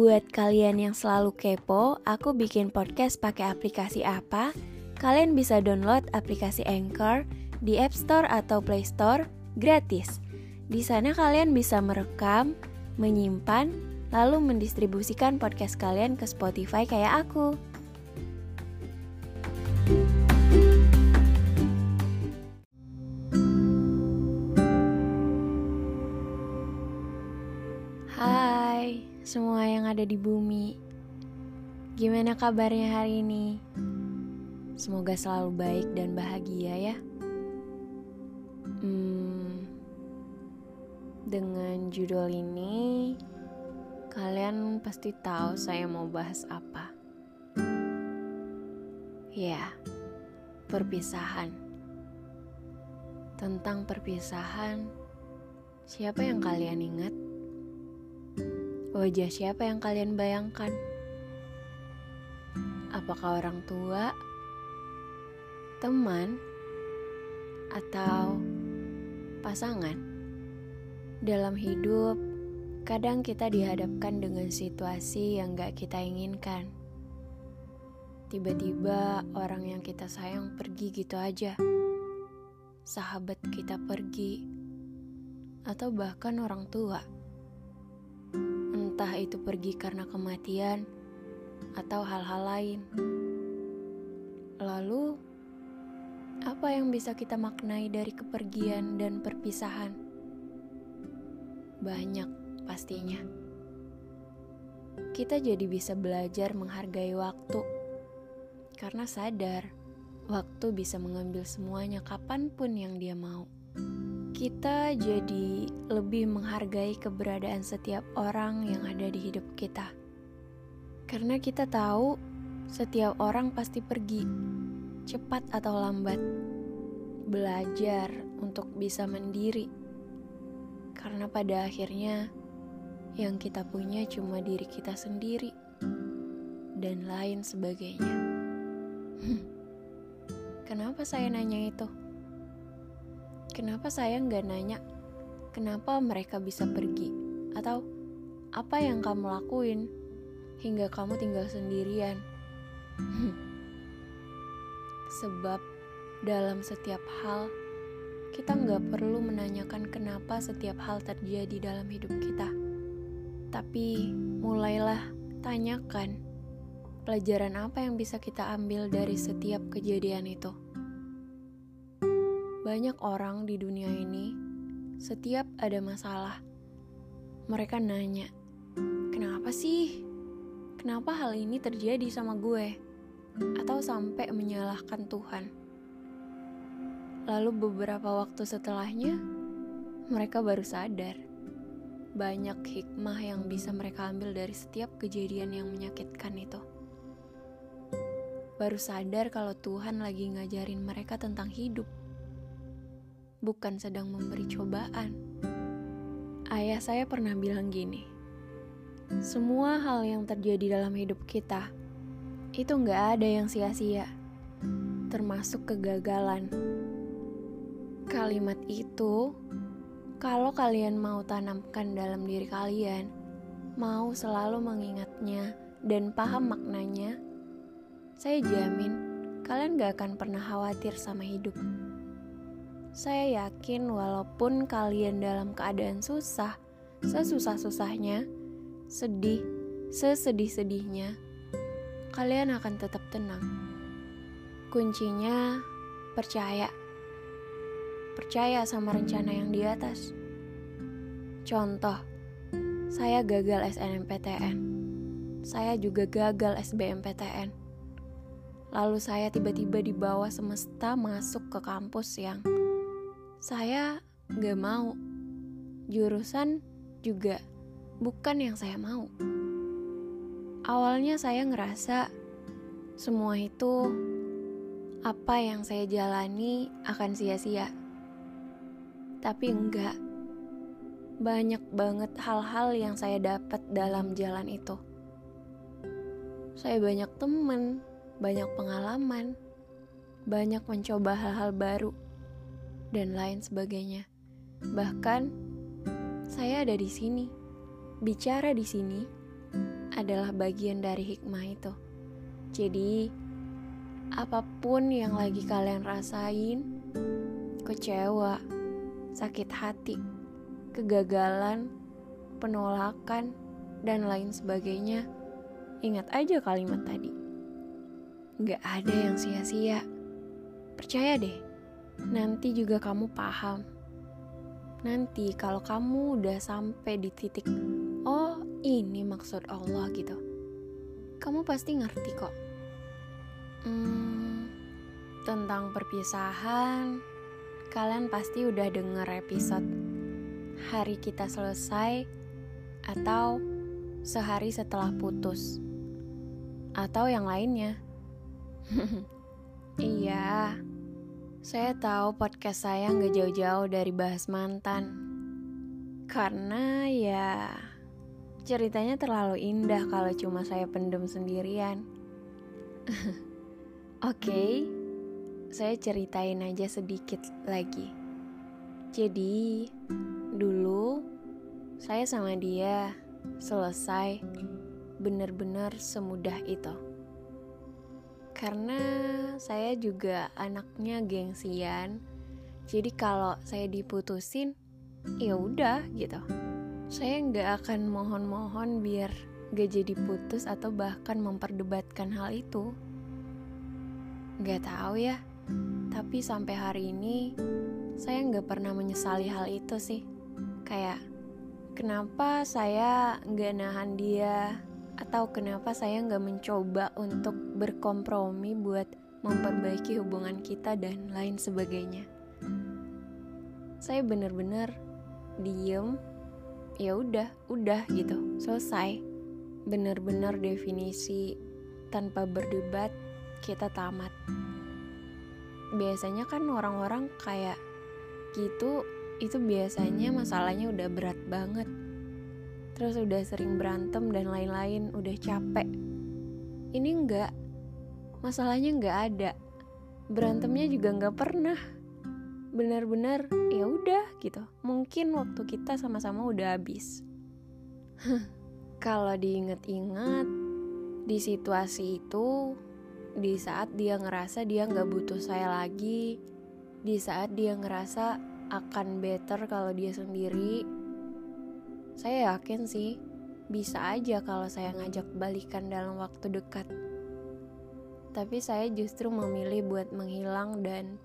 Buat kalian yang selalu kepo, aku bikin podcast pakai aplikasi apa? Kalian bisa download aplikasi Anchor di App Store atau Play Store gratis. Di sana kalian bisa merekam, menyimpan, lalu mendistribusikan podcast kalian ke Spotify kayak aku. Ada di bumi. Gimana kabarnya hari ini? Semoga selalu baik dan bahagia ya. Hmm, dengan judul ini, kalian pasti tahu saya mau bahas apa. Ya, perpisahan. Tentang perpisahan, siapa yang kalian ingat? Wajah siapa yang kalian bayangkan? Apakah orang tua, teman, atau pasangan? Dalam hidup, kadang kita dihadapkan dengan situasi yang gak kita inginkan. Tiba-tiba orang yang kita sayang pergi gitu aja. Sahabat kita pergi, atau bahkan orang tua entah itu pergi karena kematian atau hal-hal lain. Lalu, apa yang bisa kita maknai dari kepergian dan perpisahan? Banyak pastinya. Kita jadi bisa belajar menghargai waktu karena sadar waktu bisa mengambil semuanya kapan pun yang dia mau kita jadi lebih menghargai keberadaan setiap orang yang ada di hidup kita. Karena kita tahu setiap orang pasti pergi, cepat atau lambat. Belajar untuk bisa mandiri. Karena pada akhirnya yang kita punya cuma diri kita sendiri dan lain sebagainya. Kenapa saya nanya itu? Kenapa saya nggak nanya kenapa mereka bisa pergi? Atau apa yang kamu lakuin hingga kamu tinggal sendirian? Sebab dalam setiap hal, kita nggak perlu menanyakan kenapa setiap hal terjadi dalam hidup kita. Tapi mulailah tanyakan pelajaran apa yang bisa kita ambil dari setiap kejadian itu. Banyak orang di dunia ini, setiap ada masalah, mereka nanya, "Kenapa sih? Kenapa hal ini terjadi sama gue?" Atau sampai menyalahkan Tuhan. Lalu, beberapa waktu setelahnya, mereka baru sadar banyak hikmah yang bisa mereka ambil dari setiap kejadian yang menyakitkan itu. Baru sadar kalau Tuhan lagi ngajarin mereka tentang hidup bukan sedang memberi cobaan. Ayah saya pernah bilang gini, semua hal yang terjadi dalam hidup kita itu nggak ada yang sia-sia, termasuk kegagalan. Kalimat itu, kalau kalian mau tanamkan dalam diri kalian, mau selalu mengingatnya dan paham maknanya, saya jamin kalian gak akan pernah khawatir sama hidup. Saya yakin walaupun kalian dalam keadaan susah, sesusah-susahnya, sedih, sesedih-sedihnya, kalian akan tetap tenang. Kuncinya percaya. Percaya sama rencana yang di atas. Contoh, saya gagal SNMPTN. Saya juga gagal SBMPTN. Lalu saya tiba-tiba dibawa semesta masuk ke kampus yang saya gak mau. Jurusan juga bukan yang saya mau. Awalnya saya ngerasa semua itu apa yang saya jalani akan sia-sia. Tapi enggak. Banyak banget hal-hal yang saya dapat dalam jalan itu. Saya banyak temen, banyak pengalaman, banyak mencoba hal-hal baru dan lain sebagainya. Bahkan saya ada di sini, bicara di sini, adalah bagian dari hikmah itu. Jadi, apa pun yang lagi kalian rasain, kecewa, sakit hati, kegagalan, penolakan, dan lain sebagainya, ingat aja kalimat tadi. Gak ada yang sia-sia. Percaya deh, nanti juga kamu paham. Nanti kalau kamu udah sampai di titik, oh ini maksud Allah gitu. Kamu pasti ngerti kok. Hmm, tentang perpisahan, kalian pasti udah denger episode hari kita selesai atau sehari setelah putus atau yang lainnya. iya, saya tahu podcast saya nggak jauh-jauh dari bahas mantan. Karena ya ceritanya terlalu indah kalau cuma saya pendem sendirian. Oke, okay, saya ceritain aja sedikit lagi. Jadi, dulu saya sama dia selesai benar-benar semudah itu. Karena saya juga anaknya gengsian. Jadi kalau saya diputusin, ya udah gitu. Saya nggak akan mohon-mohon biar gak jadi putus atau bahkan memperdebatkan hal itu. Gak tahu ya, tapi sampai hari ini saya nggak pernah menyesali hal itu sih. Kayak kenapa saya nggak nahan dia atau kenapa saya nggak mencoba untuk berkompromi buat memperbaiki hubungan kita dan lain sebagainya. Saya bener-bener diem, ya udah, udah gitu, selesai. Bener-bener definisi tanpa berdebat kita tamat biasanya kan orang-orang kayak gitu itu biasanya masalahnya udah berat banget terus udah sering berantem dan lain-lain udah capek. Ini enggak masalahnya enggak ada. Berantemnya juga enggak pernah. Benar-benar ya udah gitu. Mungkin waktu kita sama-sama udah habis. Kalau diinget-inget di situasi itu di saat dia ngerasa dia nggak butuh saya lagi, di saat dia ngerasa akan better kalau dia sendiri, saya yakin sih bisa aja kalau saya ngajak balikan dalam waktu dekat. Tapi saya justru memilih buat menghilang dan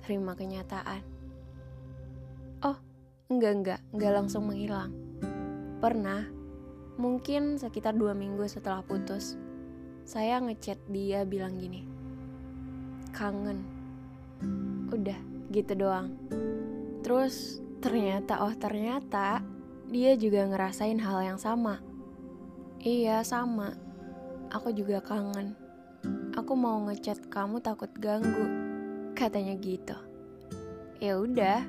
terima kenyataan. Oh, enggak enggak, enggak langsung menghilang. Pernah, mungkin sekitar dua minggu setelah putus, saya ngechat dia bilang gini kangen udah gitu doang terus ternyata oh ternyata dia juga ngerasain hal yang sama. Iya sama. Aku juga kangen. Aku mau ngechat kamu takut ganggu katanya gitu. Ya udah.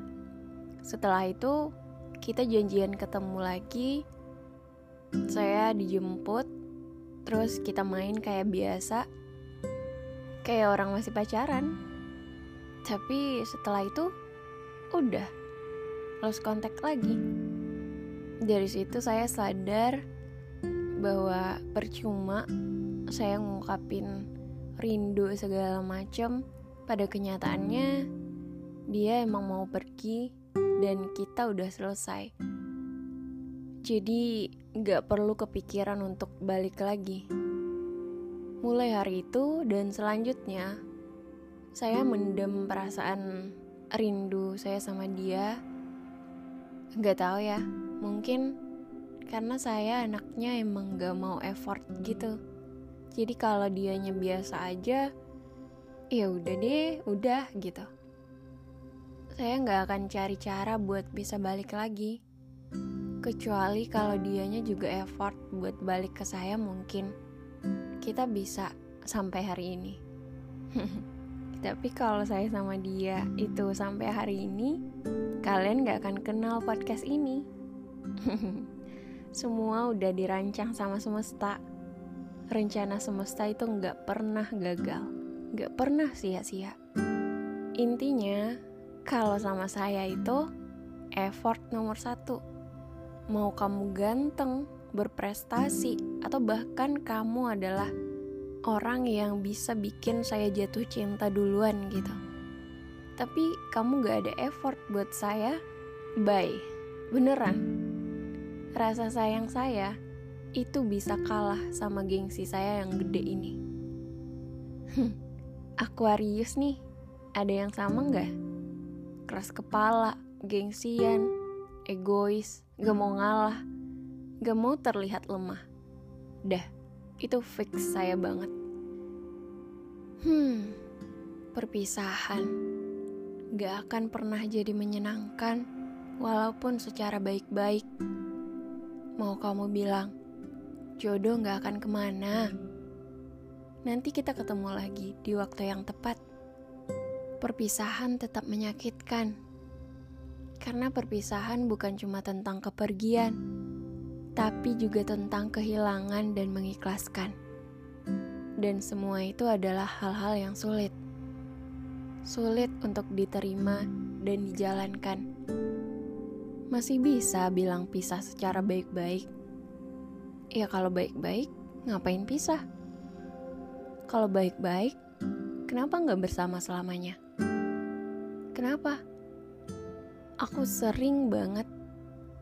Setelah itu kita janjian ketemu lagi. Saya dijemput Terus kita main kayak biasa, kayak orang masih pacaran. Tapi setelah itu, udah. Lost contact lagi. Dari situ saya sadar bahwa percuma saya ngungkapin rindu segala macam pada kenyataannya dia emang mau pergi dan kita udah selesai. Jadi gak perlu kepikiran untuk balik lagi. Mulai hari itu dan selanjutnya, saya mendem perasaan rindu saya sama dia. Gak tahu ya, mungkin karena saya anaknya emang gak mau effort gitu. Jadi kalau dianya biasa aja, ya udah deh, udah gitu. Saya nggak akan cari cara buat bisa balik lagi. Kecuali kalau dianya juga effort buat balik ke saya mungkin kita bisa sampai hari ini. Tapi kalau saya sama dia itu sampai hari ini, kalian gak akan kenal podcast ini. Semua udah dirancang sama semesta. Rencana semesta itu gak pernah gagal, gak pernah sia-sia. Intinya, kalau sama saya itu effort nomor satu mau kamu ganteng, berprestasi, atau bahkan kamu adalah orang yang bisa bikin saya jatuh cinta duluan gitu. Tapi kamu gak ada effort buat saya, bye. Beneran. Rasa sayang saya itu bisa kalah sama gengsi saya yang gede ini. Aquarius nih, ada yang sama nggak? Keras kepala, gengsian, egois, gak mau ngalah, gak mau terlihat lemah. Dah, itu fix saya banget. Hmm, perpisahan gak akan pernah jadi menyenangkan, walaupun secara baik-baik. Mau kamu bilang, jodoh gak akan ke mana. Nanti kita ketemu lagi di waktu yang tepat. Perpisahan tetap menyakitkan, karena perpisahan bukan cuma tentang kepergian tapi juga tentang kehilangan dan mengikhlaskan. Dan semua itu adalah hal-hal yang sulit. Sulit untuk diterima dan dijalankan. Masih bisa bilang pisah secara baik-baik. Ya kalau baik-baik, ngapain pisah? Kalau baik-baik, kenapa nggak bersama selamanya? Kenapa? Aku sering banget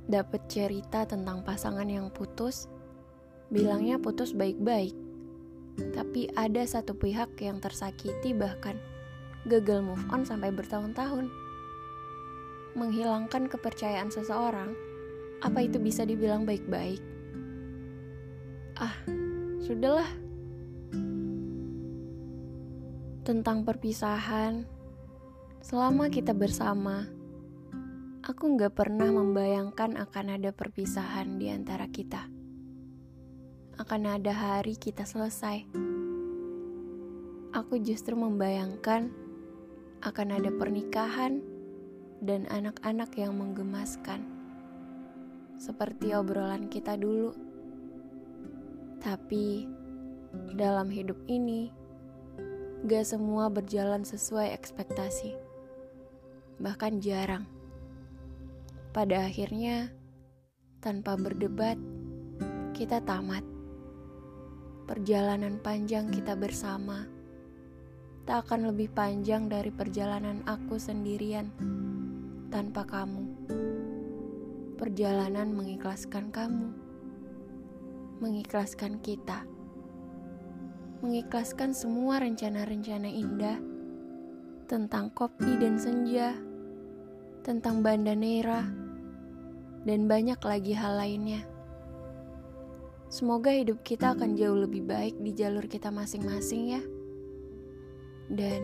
dapat cerita tentang pasangan yang putus, bilangnya putus baik-baik. Tapi ada satu pihak yang tersakiti bahkan gagal move on sampai bertahun-tahun. Menghilangkan kepercayaan seseorang, apa itu bisa dibilang baik-baik? Ah, sudahlah. Tentang perpisahan, selama kita bersama, Aku nggak pernah membayangkan akan ada perpisahan di antara kita. Akan ada hari kita selesai. Aku justru membayangkan akan ada pernikahan dan anak-anak yang menggemaskan. Seperti obrolan kita dulu. Tapi dalam hidup ini, gak semua berjalan sesuai ekspektasi. Bahkan jarang pada akhirnya, tanpa berdebat, kita tamat. Perjalanan panjang kita bersama tak akan lebih panjang dari perjalanan aku sendirian tanpa kamu. Perjalanan mengikhlaskan kamu, mengikhlaskan kita, mengikhlaskan semua rencana-rencana indah tentang kopi dan senja tentang Banda Neira, dan banyak lagi hal lainnya. Semoga hidup kita akan jauh lebih baik di jalur kita masing-masing ya. Dan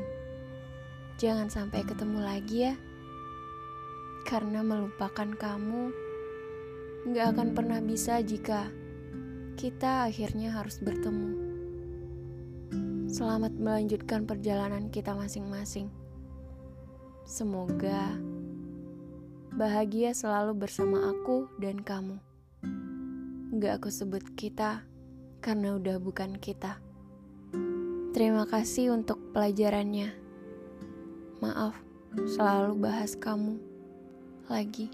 jangan sampai ketemu lagi ya. Karena melupakan kamu gak akan pernah bisa jika kita akhirnya harus bertemu. Selamat melanjutkan perjalanan kita masing-masing. Semoga bahagia selalu bersama aku dan kamu. Gak aku sebut kita karena udah bukan kita. Terima kasih untuk pelajarannya. Maaf, selalu bahas kamu lagi.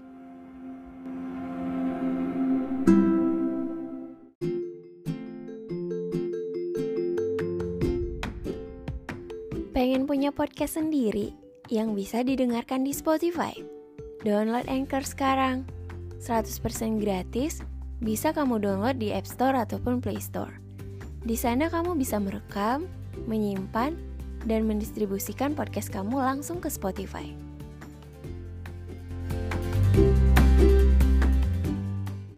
Pengen punya podcast sendiri yang bisa didengarkan di Spotify? Download Anchor sekarang. 100% gratis, bisa kamu download di App Store ataupun Play Store. Di sana kamu bisa merekam, menyimpan, dan mendistribusikan podcast kamu langsung ke Spotify.